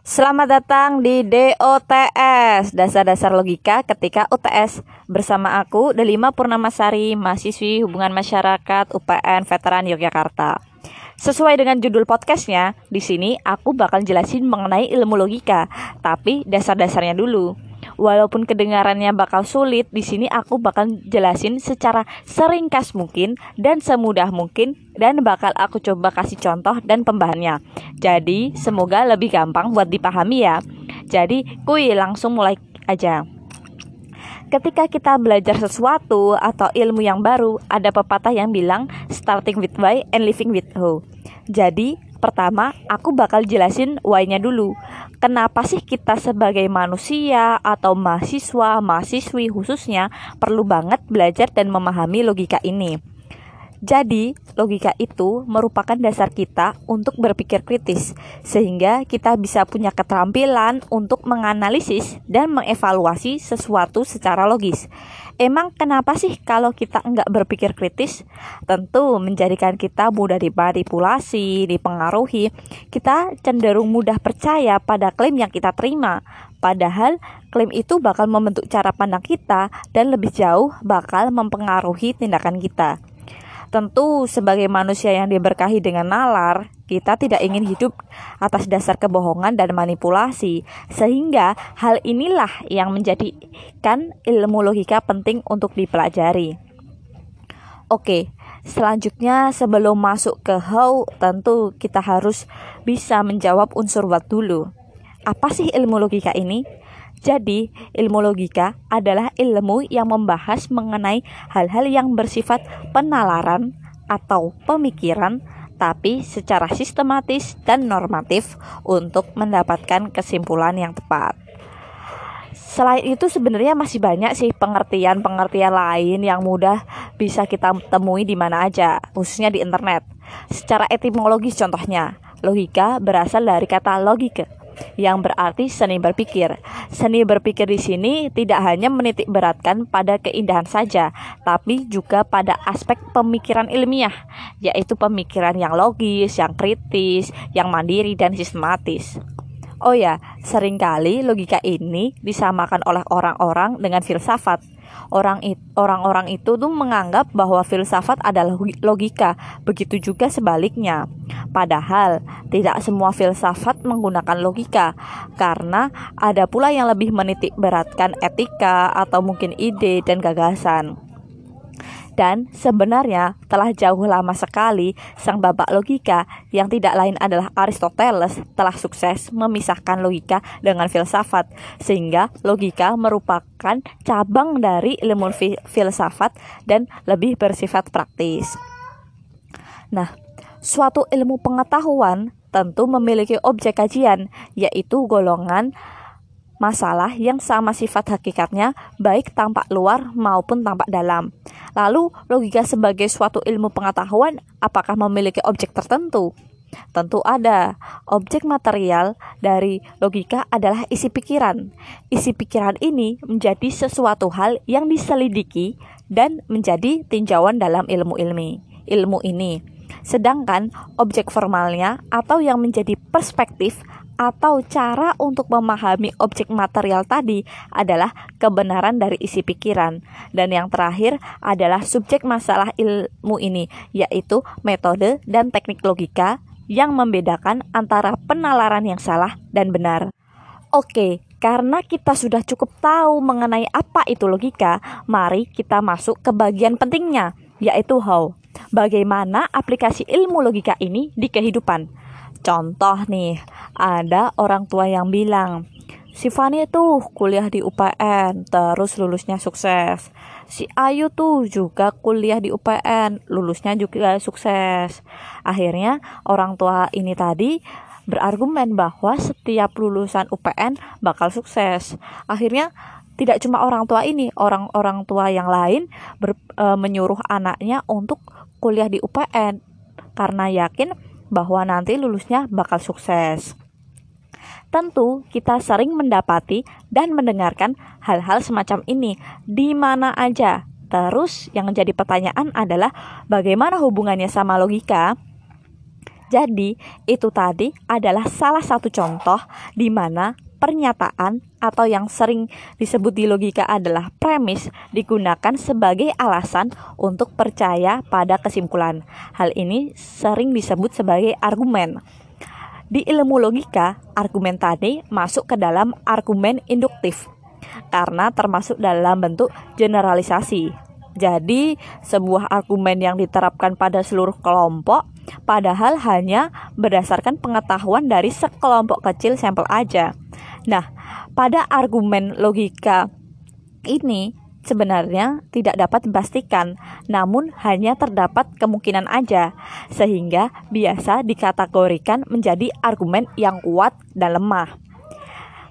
Selamat datang di DOTS Dasar-dasar logika ketika UTS Bersama aku Delima Purnamasari Mahasiswi Hubungan Masyarakat UPN Veteran Yogyakarta. Sesuai dengan judul podcastnya Di sini aku bakal jelasin mengenai ilmu logika Tapi dasar-dasarnya dulu Walaupun kedengarannya bakal sulit, di sini aku bakal jelasin secara seringkas mungkin dan semudah mungkin dan bakal aku coba kasih contoh dan pembahannya. Jadi, semoga lebih gampang buat dipahami ya. Jadi, kuy langsung mulai aja. Ketika kita belajar sesuatu atau ilmu yang baru, ada pepatah yang bilang starting with why and living with who. Jadi, Pertama, aku bakal jelasin why-nya dulu. Kenapa sih kita sebagai manusia atau mahasiswa, mahasiswi khususnya perlu banget belajar dan memahami logika ini. Jadi, logika itu merupakan dasar kita untuk berpikir kritis, sehingga kita bisa punya keterampilan untuk menganalisis dan mengevaluasi sesuatu secara logis. Emang kenapa sih kalau kita enggak berpikir kritis? Tentu menjadikan kita mudah dimanipulasi, dipengaruhi. Kita cenderung mudah percaya pada klaim yang kita terima. Padahal klaim itu bakal membentuk cara pandang kita dan lebih jauh bakal mempengaruhi tindakan kita. Tentu sebagai manusia yang diberkahi dengan nalar, kita tidak ingin hidup atas dasar kebohongan dan manipulasi. Sehingga hal inilah yang menjadikan ilmu logika penting untuk dipelajari. Oke, selanjutnya sebelum masuk ke how, tentu kita harus bisa menjawab unsur what dulu. Apa sih ilmu logika ini? Jadi, ilmu logika adalah ilmu yang membahas mengenai hal-hal yang bersifat penalaran atau pemikiran, tapi secara sistematis dan normatif untuk mendapatkan kesimpulan yang tepat. Selain itu sebenarnya masih banyak sih pengertian-pengertian lain yang mudah bisa kita temui di mana aja, khususnya di internet. Secara etimologis contohnya, logika berasal dari kata logika yang berarti seni berpikir. Seni berpikir di sini tidak hanya menitik beratkan pada keindahan saja, tapi juga pada aspek pemikiran ilmiah, yaitu pemikiran yang logis, yang kritis, yang mandiri dan sistematis. Oh ya, sering kali logika ini disamakan oleh orang-orang dengan filsafat orang orang-orang itu tuh menganggap bahwa filsafat adalah logika, begitu juga sebaliknya. Padahal tidak semua filsafat menggunakan logika karena ada pula yang lebih menitik beratkan etika atau mungkin ide dan gagasan. Dan sebenarnya telah jauh lama sekali sang babak logika yang tidak lain adalah Aristoteles telah sukses memisahkan logika dengan filsafat sehingga logika merupakan cabang dari ilmu filsafat dan lebih bersifat praktis. Nah, suatu ilmu pengetahuan tentu memiliki objek kajian yaitu golongan masalah yang sama sifat hakikatnya baik tampak luar maupun tampak dalam. Lalu, logika sebagai suatu ilmu pengetahuan apakah memiliki objek tertentu? Tentu ada. Objek material dari logika adalah isi pikiran. Isi pikiran ini menjadi sesuatu hal yang diselidiki dan menjadi tinjauan dalam ilmu ilmi. Ilmu ini. Sedangkan objek formalnya atau yang menjadi perspektif atau cara untuk memahami objek material tadi adalah kebenaran dari isi pikiran. Dan yang terakhir adalah subjek masalah ilmu ini, yaitu metode dan teknik logika yang membedakan antara penalaran yang salah dan benar. Oke, karena kita sudah cukup tahu mengenai apa itu logika, mari kita masuk ke bagian pentingnya, yaitu how. Bagaimana aplikasi ilmu logika ini di kehidupan? Contoh nih, ada orang tua yang bilang, si Fani tuh kuliah di UPN, terus lulusnya sukses. Si Ayu tuh juga kuliah di UPN, lulusnya juga sukses. Akhirnya orang tua ini tadi berargumen bahwa setiap lulusan UPN bakal sukses. Akhirnya tidak cuma orang tua ini, orang-orang tua yang lain ber, e, menyuruh anaknya untuk kuliah di UPN karena yakin bahwa nanti lulusnya bakal sukses. Tentu kita sering mendapati dan mendengarkan hal-hal semacam ini di mana aja. Terus yang menjadi pertanyaan adalah bagaimana hubungannya sama logika? Jadi, itu tadi adalah salah satu contoh di mana pernyataan atau yang sering disebut di logika adalah premis digunakan sebagai alasan untuk percaya pada kesimpulan. Hal ini sering disebut sebagai argumen. Di ilmu logika, argumen tadi masuk ke dalam argumen induktif karena termasuk dalam bentuk generalisasi. Jadi, sebuah argumen yang diterapkan pada seluruh kelompok padahal hanya berdasarkan pengetahuan dari sekelompok kecil sampel aja. Nah, pada argumen logika ini sebenarnya tidak dapat dipastikan, namun hanya terdapat kemungkinan aja, sehingga biasa dikategorikan menjadi argumen yang kuat dan lemah.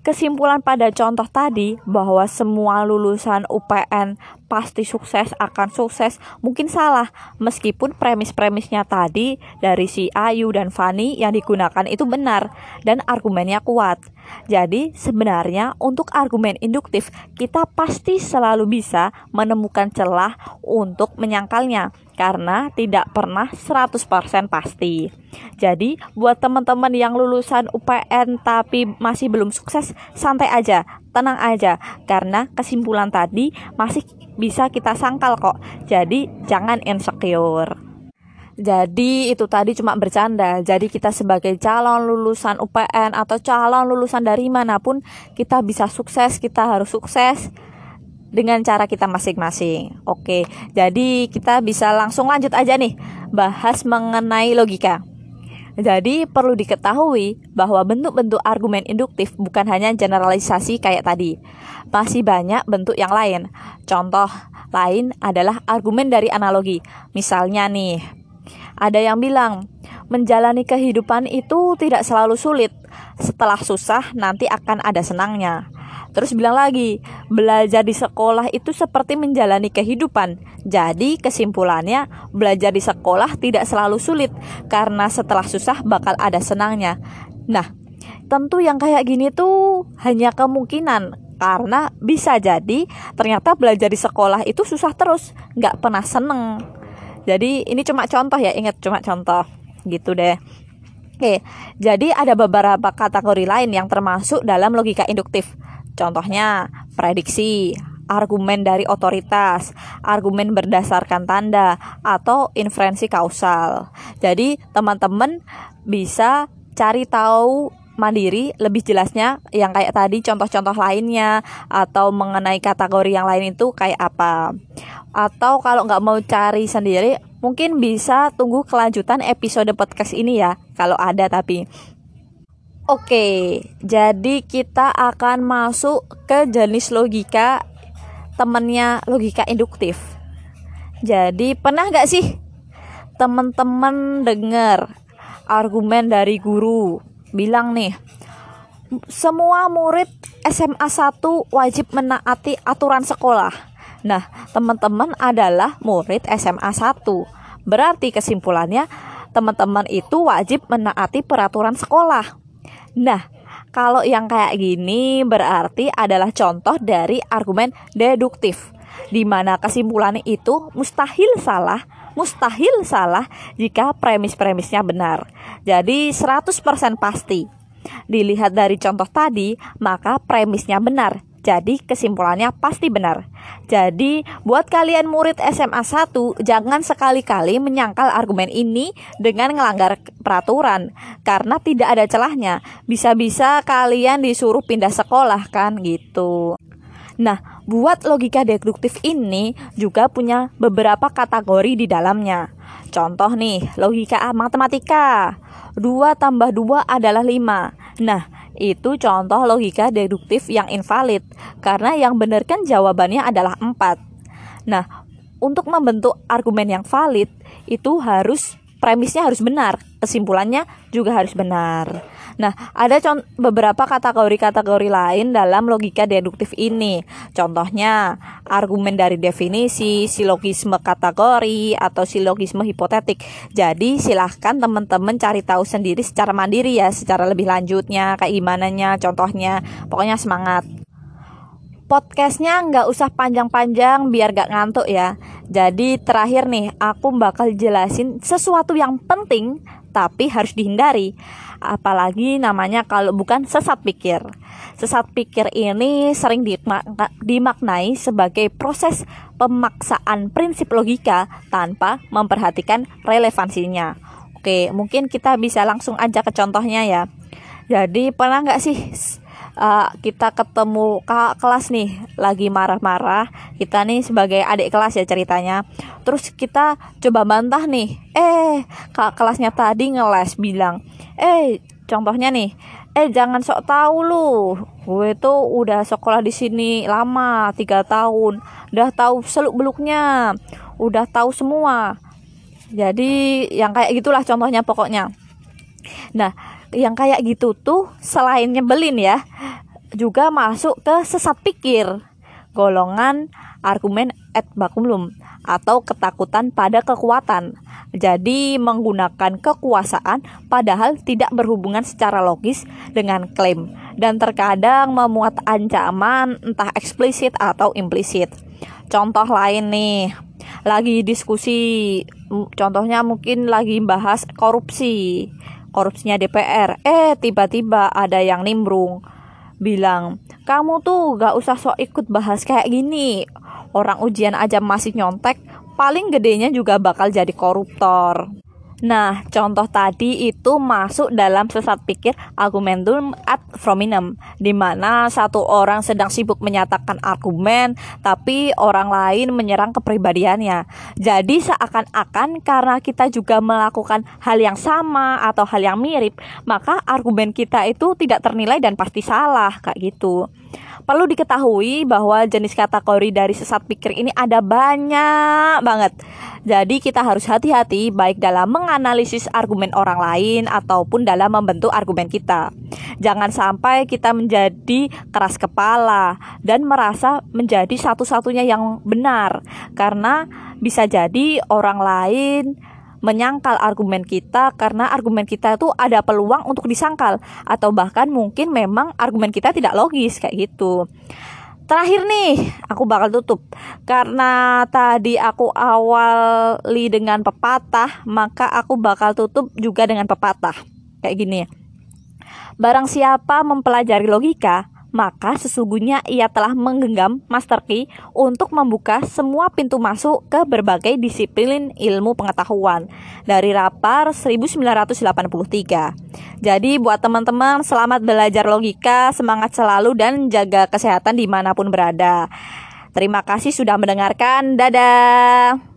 Kesimpulan pada contoh tadi bahwa semua lulusan UPN pasti sukses akan sukses mungkin salah meskipun premis-premisnya tadi dari si Ayu dan Fani yang digunakan itu benar dan argumennya kuat. Jadi sebenarnya untuk argumen induktif kita pasti selalu bisa menemukan celah untuk menyangkalnya karena tidak pernah 100% pasti. Jadi, buat teman-teman yang lulusan UPN tapi masih belum sukses, santai aja, tenang aja karena kesimpulan tadi masih bisa kita sangkal kok. Jadi, jangan insecure. Jadi itu tadi cuma bercanda. Jadi kita sebagai calon lulusan UPN atau calon lulusan dari mana pun kita bisa sukses, kita harus sukses dengan cara kita masing-masing. Oke, jadi kita bisa langsung lanjut aja nih bahas mengenai logika. Jadi perlu diketahui bahwa bentuk-bentuk argumen induktif bukan hanya generalisasi kayak tadi. Masih banyak bentuk yang lain. Contoh lain adalah argumen dari analogi. Misalnya nih, ada yang bilang menjalani kehidupan itu tidak selalu sulit. Setelah susah nanti akan ada senangnya. Terus bilang lagi, belajar di sekolah itu seperti menjalani kehidupan. Jadi kesimpulannya, belajar di sekolah tidak selalu sulit karena setelah susah bakal ada senangnya. Nah, tentu yang kayak gini tuh hanya kemungkinan karena bisa jadi ternyata belajar di sekolah itu susah terus, nggak pernah seneng. Jadi ini cuma contoh ya, ingat cuma contoh gitu deh. Oke, jadi ada beberapa kategori lain yang termasuk dalam logika induktif. Contohnya, prediksi, argumen dari otoritas, argumen berdasarkan tanda, atau inferensi kausal. Jadi, teman-teman bisa cari tahu mandiri lebih jelasnya yang kayak tadi contoh-contoh lainnya atau mengenai kategori yang lain itu kayak apa. Atau kalau nggak mau cari sendiri mungkin bisa tunggu kelanjutan episode podcast ini ya kalau ada tapi. Oke, jadi kita akan masuk ke jenis logika temennya logika induktif. Jadi pernah nggak sih teman-teman dengar argumen dari guru bilang nih, semua murid SMA 1 wajib menaati aturan sekolah. Nah, teman-teman adalah murid SMA 1. Berarti kesimpulannya teman-teman itu wajib menaati peraturan sekolah. Nah, kalau yang kayak gini berarti adalah contoh dari argumen deduktif di mana kesimpulannya itu mustahil salah, mustahil salah jika premis-premisnya benar. Jadi 100% pasti. Dilihat dari contoh tadi, maka premisnya benar. Jadi kesimpulannya pasti benar. Jadi buat kalian murid SMA 1 jangan sekali-kali menyangkal argumen ini dengan melanggar peraturan karena tidak ada celahnya. Bisa-bisa kalian disuruh pindah sekolah kan gitu. Nah, buat logika deduktif ini juga punya beberapa kategori di dalamnya. Contoh nih, logika matematika. 2 tambah 2 adalah 5. Nah, itu contoh logika deduktif yang invalid karena yang benar kan jawabannya adalah 4. Nah, untuk membentuk argumen yang valid itu harus premisnya harus benar, kesimpulannya juga harus benar. Nah, ada beberapa kategori-kategori lain dalam logika deduktif ini. Contohnya, argumen dari definisi, silogisme kategori, atau silogisme hipotetik. Jadi, silahkan teman-teman cari tahu sendiri secara mandiri ya, secara lebih lanjutnya, kayak gimana contohnya. Pokoknya semangat. Podcastnya nggak usah panjang-panjang biar gak ngantuk ya. Jadi terakhir nih, aku bakal jelasin sesuatu yang penting tapi harus dihindari. Apalagi namanya kalau bukan sesat pikir. Sesat pikir ini sering dimaknai sebagai proses pemaksaan prinsip logika tanpa memperhatikan relevansinya. Oke, mungkin kita bisa langsung aja ke contohnya ya. Jadi pernah nggak sih uh, kita ketemu kakak kelas nih lagi marah-marah. Kita nih sebagai adik kelas ya ceritanya. Terus kita coba bantah nih. Eh kakak kelasnya tadi ngeles bilang eh contohnya nih eh jangan sok tahu lu. Gue tuh udah sekolah di sini lama tiga tahun. Udah tahu seluk beluknya udah tahu semua. Jadi yang kayak gitulah contohnya pokoknya. Nah yang kayak gitu tuh selain nyebelin ya juga masuk ke sesat pikir golongan argumen et baculum atau ketakutan pada kekuatan. Jadi menggunakan kekuasaan padahal tidak berhubungan secara logis dengan klaim dan terkadang memuat ancaman entah eksplisit atau implisit. Contoh lain nih, lagi diskusi contohnya mungkin lagi bahas korupsi korupsinya DPR. Eh, tiba-tiba ada yang nimbrung bilang, "Kamu tuh gak usah sok ikut bahas kayak gini. Orang ujian aja masih nyontek, paling gedenya juga bakal jadi koruptor." Nah, contoh tadi itu masuk dalam sesat pikir argumentum ad hominem, di mana satu orang sedang sibuk menyatakan argumen, tapi orang lain menyerang kepribadiannya. Jadi seakan-akan karena kita juga melakukan hal yang sama atau hal yang mirip, maka argumen kita itu tidak ternilai dan pasti salah, kayak gitu. Perlu diketahui bahwa jenis kategori dari sesat pikir ini ada banyak banget. Jadi kita harus hati-hati baik dalam menganalisis argumen orang lain ataupun dalam membentuk argumen kita. Jangan sampai kita menjadi keras kepala dan merasa menjadi satu-satunya yang benar karena bisa jadi orang lain menyangkal argumen kita karena argumen kita itu ada peluang untuk disangkal atau bahkan mungkin memang argumen kita tidak logis kayak gitu. Terakhir nih, aku bakal tutup karena tadi aku awali dengan pepatah, maka aku bakal tutup juga dengan pepatah. Kayak gini. Barang siapa mempelajari logika, maka sesungguhnya ia telah menggenggam master key untuk membuka semua pintu masuk ke berbagai disiplin ilmu pengetahuan dari Rapar 1983. Jadi buat teman-teman selamat belajar logika, semangat selalu dan jaga kesehatan di mana pun berada. Terima kasih sudah mendengarkan. Dadah.